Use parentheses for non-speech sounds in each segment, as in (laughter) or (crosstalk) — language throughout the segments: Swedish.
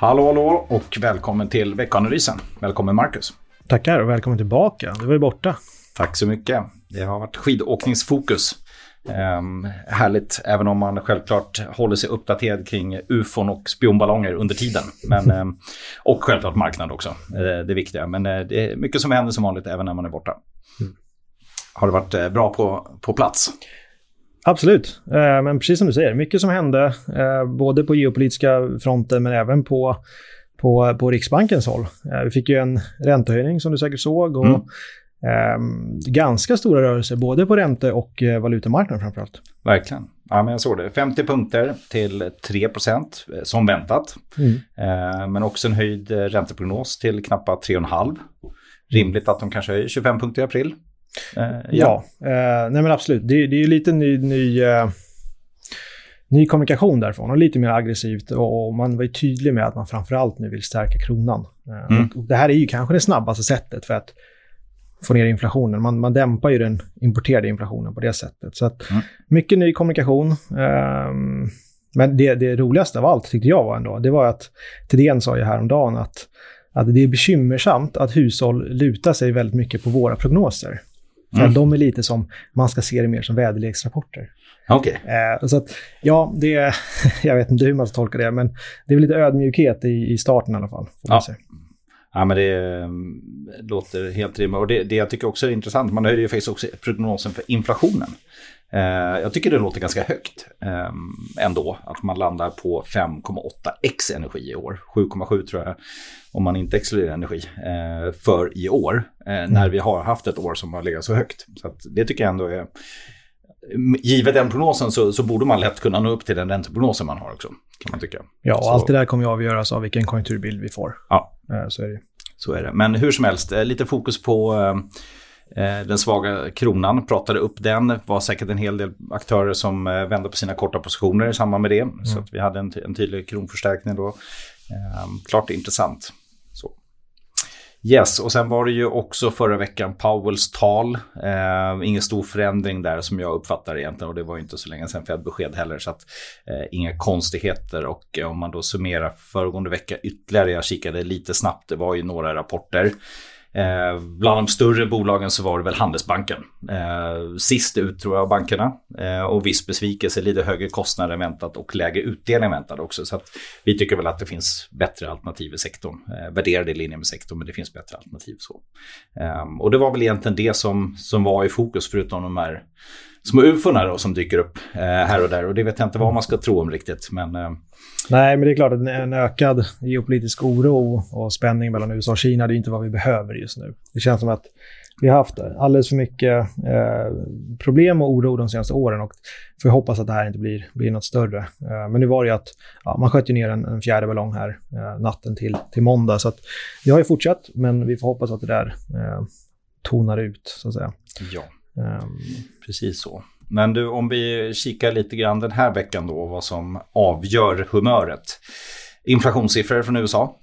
Hallå, hallå och välkommen till veckanalysen. Välkommen Marcus. Tackar och välkommen tillbaka. Du var ju borta. Tack så mycket. Det har varit skidåkningsfokus. Um, härligt, även om man självklart håller sig uppdaterad kring ufon och spionballonger under tiden. Men, um, och självklart marknad också, uh, det viktiga. Men uh, det är mycket som händer som vanligt även när man är borta. Mm. Har det varit uh, bra på, på plats? Absolut, eh, men precis som du säger, mycket som hände, eh, både på geopolitiska fronten men även på, på, på Riksbankens håll. Eh, vi fick ju en räntehöjning som du säkert såg och mm. eh, ganska stora rörelser både på ränte och valutamarknaden framförallt. Verkligen. Ja, men jag såg det. 50 punkter till 3 procent som väntat. Mm. Men också en höjd ränteprognos till knappt 3,5. Rimligt att de kanske höjer 25 punkter i april. Eh, ja, ja eh, nej men absolut. Det, det är ju lite ny, ny, eh, ny kommunikation därifrån och lite mer aggressivt. Och, och man var ju tydlig med att man framförallt nu vill stärka kronan. Mm. Och det här är ju kanske det snabbaste sättet för att få ner inflationen. Man, man dämpar ju den importerade inflationen på det sättet. Så att mm. mycket ny kommunikation. Um, men det, det roligaste av allt tyckte jag var ändå, det var att Thedéen sa ju häromdagen att, att det är bekymmersamt att hushåll lutar sig väldigt mycket på våra prognoser. För mm. de är lite som, man ska se det mer som väderleksrapporter. Okej. Okay. Eh, så att, ja, det, (laughs) jag vet inte hur man ska tolka det, men det är väl lite ödmjukhet i, i starten i alla fall. ja. Ja, men det ehm, låter helt rimligt. Och det, det jag tycker också är intressant, man höjde ju faktiskt också prognosen för inflationen. Eh, jag tycker det låter ganska högt ehm, ändå, att man landar på 5,8x energi i år. 7,7 tror jag om man inte exkluderar energi, eh, för i år. Mm. När vi har haft ett år som har legat så högt. Så det tycker jag ändå är... Givet den prognosen så, så, borde man lätt kunna nå upp till den ränteprognosen man har också. Kan man tycka. Ja, och så. allt det där kommer ju avgöras av vilken konjunkturbild vi får. Ja, eh, så är det. Så är det. Men hur som helst, eh, lite fokus på eh, den svaga kronan, pratade upp den. Det var säkert en hel del aktörer som vände på sina korta positioner i samband med det. Mm. Så vi hade en, en tydlig kronförstärkning då. Eh, klart intressant. Yes, och sen var det ju också förra veckan Powells tal. Eh, ingen stor förändring där som jag uppfattar egentligen och det var ju inte så länge sedan Fed-besked heller så att eh, inga konstigheter och eh, om man då summerar föregående vecka ytterligare, jag kikade lite snabbt, det var ju några rapporter. Eh, bland de större bolagen så var det väl Handelsbanken. Eh, sist ut tror jag av bankerna. Eh, och viss besvikelse, lite högre kostnader än väntat och lägre utdelning än väntat också. Så att vi tycker väl att det finns bättre alternativ i sektorn. Eh, värderade i linje med sektorn, men det finns bättre alternativ. så. Eh, och det var väl egentligen det som, som var i fokus, förutom de här små ufona då som dyker upp eh, här och där. Och det vet jag inte vad man ska tro om riktigt. Men, eh. Nej, men det är klart att en ökad geopolitisk oro och spänning mellan USA och Kina, det är inte vad vi behöver just nu. Det känns som att vi har haft alldeles för mycket eh, problem och oro de senaste åren och får hoppas att det här inte blir, blir något större. Eh, men nu var det ju att ja, man sköt ju ner en, en fjärde ballong här eh, natten till, till måndag. Så att det har ju fortsatt, men vi får hoppas att det där eh, tonar ut, så att säga. Ja. Um, precis så. Men du, om vi kikar lite grann den här veckan då, vad som avgör humöret. Inflationssiffror från USA.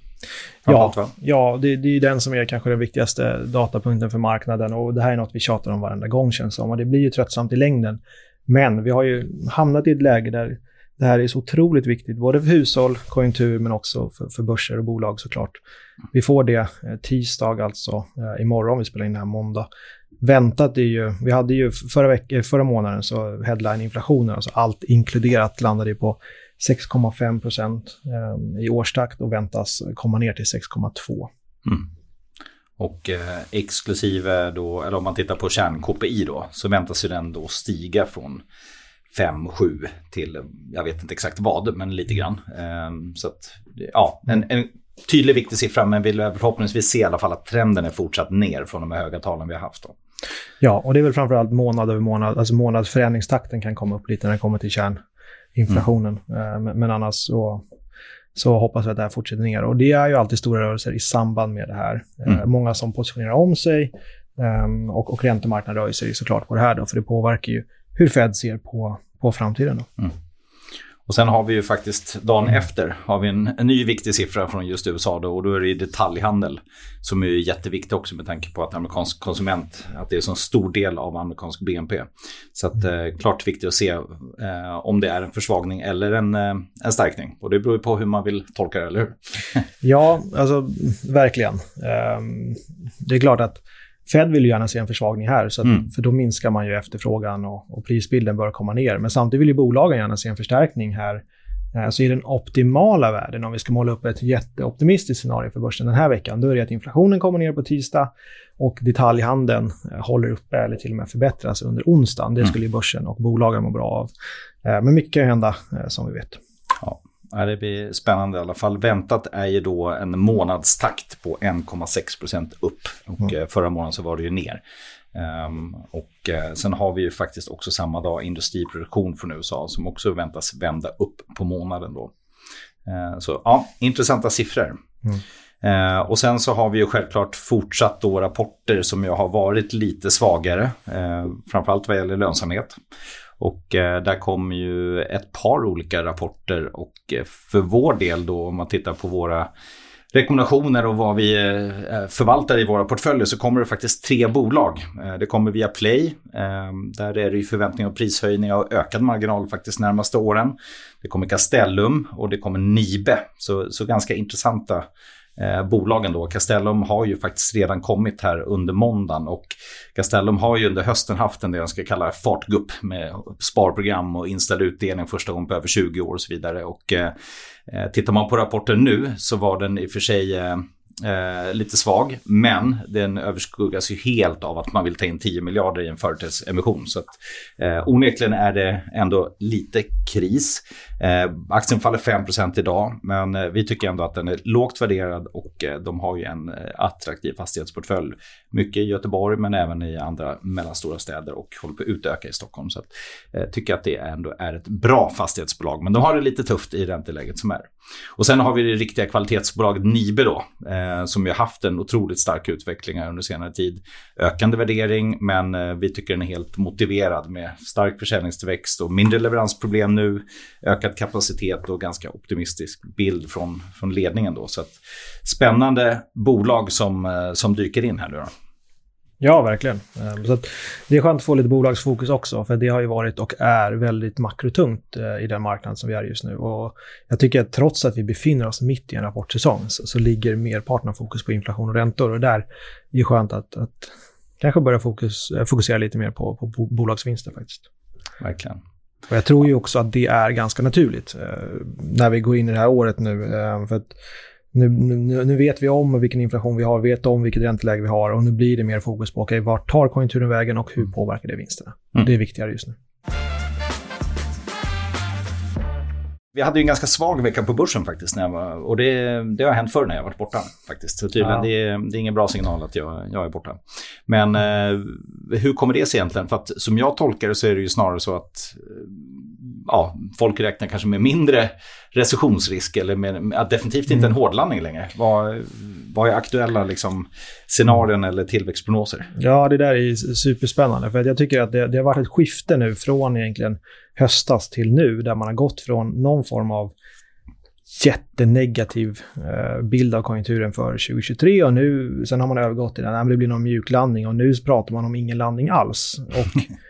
Ja, ja det, det är den som är kanske den viktigaste datapunkten för marknaden och det här är något vi tjatar om varenda gång känns som och det blir ju tröttsamt i längden. Men vi har ju hamnat i ett läge där det här är så otroligt viktigt, både för hushåll, konjunktur, men också för, för börser och bolag såklart. Vi får det eh, tisdag, alltså eh, imorgon, vi spelar in det här måndag. Väntat är ju, vi hade ju förra, veck, eh, förra månaden så headline-inflationen, alltså allt inkluderat, landade på 6,5 procent eh, i årstakt och väntas komma ner till 6,2. Mm. Och eh, exklusive då, eller om man tittar på kärn-KPI då, så väntas ju den då stiga från 5-7 till, jag vet inte exakt vad, men lite grann. Eh, så att, ja, en, en tydlig viktig siffra, men vill förhoppningsvis se i alla fall att trenden är fortsatt ner från de höga talen vi har haft. Då. Ja, och det är väl framförallt månad över månad, alltså månadsförändringstakten kan komma upp lite när det kommer till kärninflationen. Mm. Eh, men annars så, så hoppas vi att det här fortsätter ner. Och det är ju alltid stora rörelser i samband med det här. Eh, mm. Många som positionerar om sig ehm, och, och räntemarknaden rör sig såklart på det här då, för det påverkar ju hur Fed ser på, på framtiden. Då. Mm. Och sen har vi ju faktiskt dagen efter har vi en, en ny viktig siffra från just USA då, och då är det detaljhandel som är jätteviktig också med tanke på att amerikansk konsument, att det är en så stor del av amerikansk BNP. Så att eh, klart viktigt att se eh, om det är en försvagning eller en, eh, en stärkning. Och det beror ju på hur man vill tolka det, eller hur? ja, alltså verkligen. Um, det är klart att Fed vill ju gärna se en försvagning här, så att, mm. för då minskar man ju efterfrågan och, och, prisbilden bör komma ner. Men samtidigt vill ju bolagen gärna se en förstärkning här. Eh, så i den optimala världen, om vi ska måla upp ett jätteoptimistiskt scenario för börsen den här veckan, då är det att inflationen kommer ner på tisdag och detaljhandeln eh, håller uppe eller till och med förbättras under onsdagen. Det mm. skulle ju börsen och bolagen må bra av. Eh, men mycket kan hända, som vi vet. Det blir spännande i alla fall. Väntat är ju då en månadstakt på 1,6% upp. Och mm. Eh, förra månaden så var det ju ner. Um, och uh, sen har vi ju faktiskt också samma dag industriproduktion från USA som också väntas vända upp på månaden då. Uh, så ja, intressanta siffror. Mm. Uh, och sen så har vi ju självklart fortsatt då rapporter som ju har varit lite svagare, framförallt vad gäller lönsamhet. Och eh, där kommer ju ett par olika rapporter och eh, för vår del då om man tittar på våra rekommendationer och vad vi eh, eh, förvaltar i våra portföljer så kommer det faktiskt tre bolag. Det kommer via Play, där är det ju förväntningar om prishöjningar och ökad marginal faktiskt närmaste åren. Det kommer Castellum och det kommer Nibe, så, så ganska intressanta Eh, bolagen då. Castellum har ju faktiskt redan kommit här under måndagen och Castellum har ju under hösten haft en det jag ska kalla fartgupp med sparprogram och inställd utdelning första gången på över 20 år och så vidare. Och eh, eh, tittar man på rapporten nu så var den i och för sig eh, Eh, lite svag, men den överskuggas ju helt av att man vill ta in 10 miljarder i en företagsemission. Så att, eh, onekligen är det ändå lite kris. Eh, aktien faller 5% idag, men eh, vi tycker ändå att den är lågt värderad och eh, de har ju en eh, attraktiv fastighetsportfölj. Mycket i Göteborg, men även i andra mellanstora städer och håller på att utöka i Stockholm. Så att, eh, tycker att det ändå är ett bra fastighetsbolag, men de har det lite tufft i ränteläget som är. Och sen har vi det riktiga kvalitetsbolaget Nibe då, eh, Eh, som ju haft en otroligt stark utveckling under senare tid. Ökande värdering, men eh, vi tycker den är helt motiverad med stark försäljningstillväxt och mindre leveransproblem nu, ökad kapacitet och ganska optimistisk bild från, från ledningen då. Så att, spännande bolag som, eh, som dyker in här nu då. Ja, verkligen. Ehm, så det är skönt att få lite bolagsfokus också, för det har ju varit och är väldigt makrotungt eh, i den marknad som vi är just nu. Och jag tycker att trots att vi befinner oss mitt i en rapportsäsong så, så ligger merparten av fokus på inflation och räntor. Och där är det skönt att, att kanske börja fokus, eh, fokusera lite mer på, på bolagsvinster faktiskt. Verkligen. Och jag tror ju också att det är ganska naturligt eh, när vi går in i det här året nu. Eh, för att nu, nu, nu, vet vi om vilken inflation vi har, vet om vilket ränteläge vi har och nu blir det mer fokus på okay, vart tar konjunkturen vägen och hur mm. påverkar det vinsterna. Mm. Det är viktigare just nu. Vi hade ju en ganska svag vecka på börsen faktiskt. När jag var, och det, det har hänt förr när jag varit borta faktiskt. Så tydligen, ja. det, det, är ingen bra signal att jag, jag är borta. Men eh, hur kommer det sig egentligen? För att som jag tolkar det så är det ju snarare så att ja, folk räknar kanske med mindre recessionsrisk eller med, definitivt inte en mm. hårdlandning längre. Vad, vad är aktuella liksom, scenarion eller tillväxtprognoser? Ja, det där är superspännande. För jag tycker att det, det har varit ett skifte nu från egentligen höstas till nu, där man har gått från någon form av jättenegativ eh, bild av konjunkturen för 2023 och nu, sen har man övergått till att det blir någon mjuklandning och nu pratar man om ingen landning alls. Och (laughs)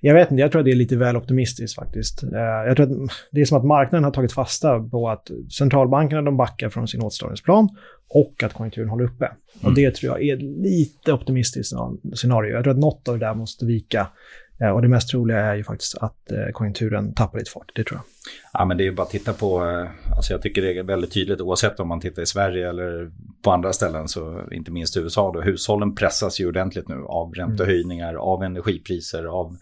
Jag vet inte, jag tror att det är lite väl optimistiskt faktiskt. Eh, jag tror att det är som att marknaden har tagit fasta på att centralbankerna de backar från sin åtstramningsplan och att konjunkturen håller uppe. Mm. Och det tror jag är lite optimistiskt scenario. Jag tror att något av det där måste vika. Eh, och det mest troliga är ju faktiskt att eh, konjunkturen tappar lite fart, det tror jag. Ja, men det är ju bara att titta på, alltså jag tycker det är väldigt tydligt oavsett om man tittar i Sverige eller på andra ställen, så inte minst i USA då, hushållen pressas ju ordentligt nu av räntehöjningar, mm. av energipriser, av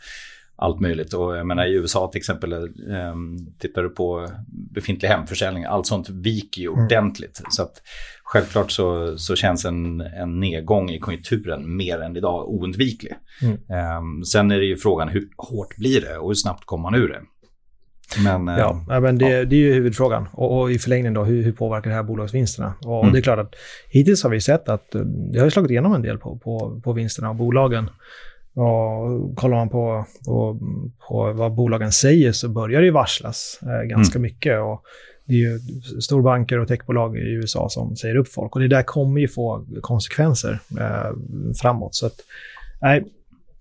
allt möjligt. Och jag menar i USA till exempel, eh, tittar du på befintlig hemförsäljning, allt sånt viker ju mm. ordentligt. Mm. Så att självklart så, så känns en, en nedgång i konjunkturen mer än idag oundviklig. Mm. Eh, sen är det ju frågan hur hårt blir det och hur snabbt kommer man ur det? Men, ja, men det, ja. det är ju huvudfrågan. Och, och, i förlängningen då, hur, hur påverkar det här bolagsvinsterna? Och mm. det är klart att hittills har vi sett att eh, det har slagit igenom en del på, på, på vinsterna av bolagen. Och kollar man på, på, på vad bolagen säger så börjar det varslas eh, ganska mm. mycket. Och det är ju storbanker och techbolag i USA som säger upp folk. Och det där kommer ju få konsekvenser eh, framåt. Så att, nej,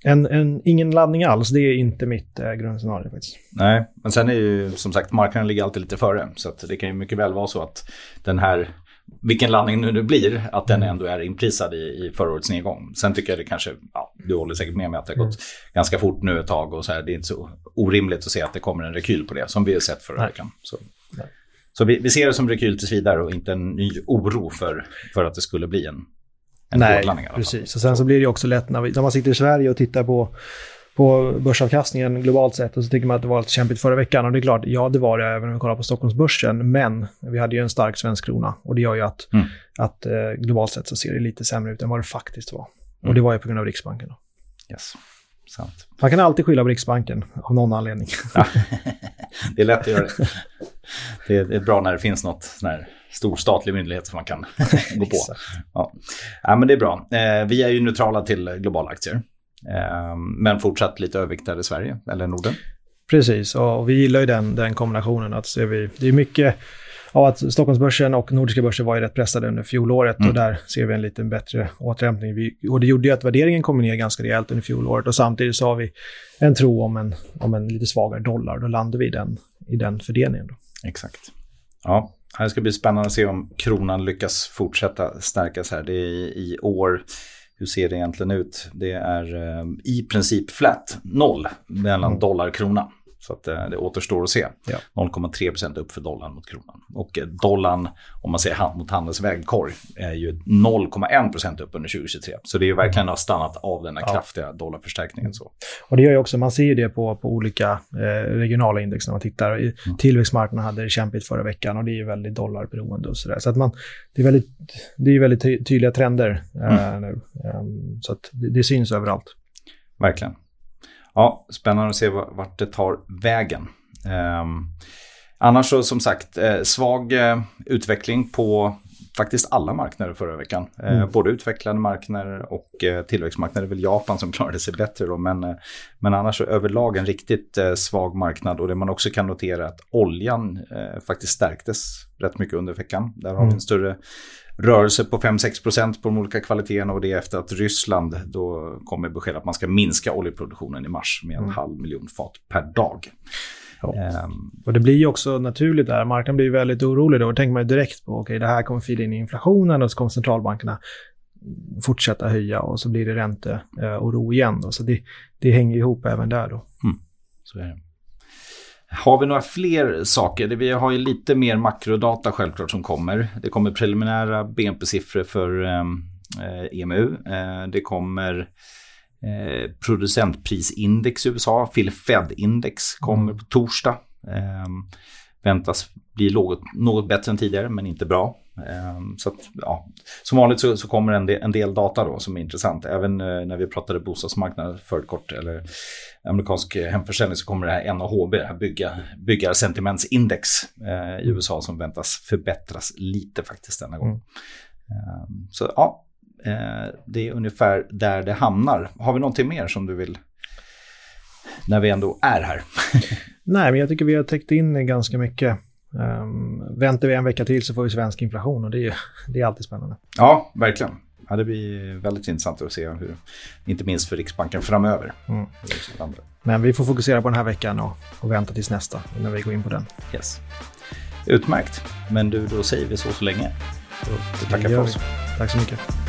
en, en, ingen laddning alls, det är inte mitt eh, grundscenario faktiskt. Nej, men sen är ju som sagt marknaden ligger alltid lite före. Så det kan ju mycket väl vara så att den här, vilken laddning nu det blir, att den mm. ändå är inprisad i, i förra årets nedgång. Sen tycker jag det kanske, ja, du håller säkert med mig att det har gått mm. ganska fort nu ett tag och så här, det är inte så orimligt att se att det kommer en rekyl på det, som vi har sett förra veckan. Så. Så vi, vi, ser det som rekyl tills vidare och inte en ny oro för, för att det skulle bli en, en Nej, precis. Och sen så blir det också lätt när, vi, när man sitter i Sverige och tittar på, på börsavkastningen globalt sett och så tycker man att det var lite kämpigt förra veckan. Och det är klart, ja det var det även om vi kollar på Stockholmsbörsen. Men vi hade ju en stark svensk krona och det gör ju att, mm. att eh, globalt sett så ser det lite sämre ut än vad det faktiskt var. Mm. Och det var ju på grund av Riksbanken. Då. Yes. Sant. Man kan alltid skylla på Riksbanken av någon anledning. Ja. (laughs) det är lätt att göra det. (laughs) Det är, bra när det finns något sån här stor statlig myndighet som man kan gå på. (laughs) Ja. ja. men det är bra. Eh, vi är ju neutrala till globala aktier. Eh, men fortsatt lite överviktade i Sverige eller Norden. Precis, och vi gillar ju den, den kombinationen. Att ser vi, det är mycket av att Stockholmsbörsen och nordiska börser var ju rätt pressade under fjolåret mm. och där ser vi en lite bättre återhämtning. Vi, och det gjorde ju att värderingen kom ner ganska rejält under fjolåret och samtidigt så har vi en tro om en, om en lite svagare dollar. Då landar vi i den, i den fördelningen. Då. Exakt. Ja, det ska bli spännande att se om kronan lyckas fortsätta stärkas här. Det är i, i år, hur ser det egentligen ut? Det är eh, i princip flat, noll mellan mm. dollar och krona. Så att, eh, det återstår att se. Ja. 0,3% upp för dollarn mot kronan. Och eh, dollarn, om man säger hand mot handelsväg korg, är ju 0,1% upp under 2023. Så det är ju verkligen har stannat av den här ja. kraftiga dollarförstärkningen. Så. Och det gör ju också, man ser ju det på, på olika eh, regionala index när man tittar. Mm. Tillväxtmarknaden hade det kämpigt förra veckan och det är ju väldigt dollarberoende och sådär. Så att man, det är väldigt, det är väldigt ty tydliga trender eh, mm. nu. Um, så att det, det syns överallt. Verkligen. Ja, spännande att se vart det tar vägen. Um, annars så som sagt, eh, svag eh, utveckling på faktiskt alla marknader förra veckan. Eh, mm. både utvecklade marknader och tillväxtmarknader. Det är väl Japan som klarade sig bättre då. Men, men annars så överlag en riktigt svag marknad. Och det man också kan notera är att oljan faktiskt stärktes rätt mycket under veckan. Där har vi en mm. större rörelse på 5-6% på de olika kvaliteterna och det är efter att Ryssland då kommer besked att man ska minska oljeproduktionen i mars med en mm. halv miljon fat per dag. Ja. Um, och det blir ju också naturligt där, marknaden blir väldigt orolig då. Då tänker man direkt på, okay, det här kommer fida in i inflationen och så kommer centralbankerna fortsätta höja och så blir det ränteoro igen. Då. Så det, det hänger ihop även där då. Mm. Så är det. Har vi några fler saker? Vi har ju lite mer makrodata självklart som kommer. Det kommer preliminära BNP-siffror för ehm, eh, EMU. Eh, det kommer eh, producentprisindex i USA. Phil Fed-index kommer mm. på torsdag. Eh, väntas bli något, något bättre än tidigare men inte bra. Ehm, så att, ja, som vanligt så, så kommer en del, en del, data då som är intressant. Även eh, när vi pratade bostadsmarknad för kort eller amerikansk hemförsäljning så kommer det här NAHB, det här bygga, byggarsentimentsindex eh, i USA som väntas förbättras lite faktiskt denna gång. Mm. Eh, så ja, eh, det är ungefär där det hamnar. Har vi någonting mer som du vill när vi ändå är här? (laughs) Nej, men jag tycker vi har täckt in ganska mycket. Um, väntar vi en vecka till så får vi svensk inflation och det är, (laughs) det är alltid spännande. Ja, verkligen. Ja, det blir väldigt intressant att se hur, inte minst för Riksbanken framöver. Mm. Men vi får fokusera på den här veckan och, och vänta tills nästa innan vi går in på den. Yes. Utmärkt. Men du, då säger vi så så länge. Så, tackar för oss. Tack så mycket.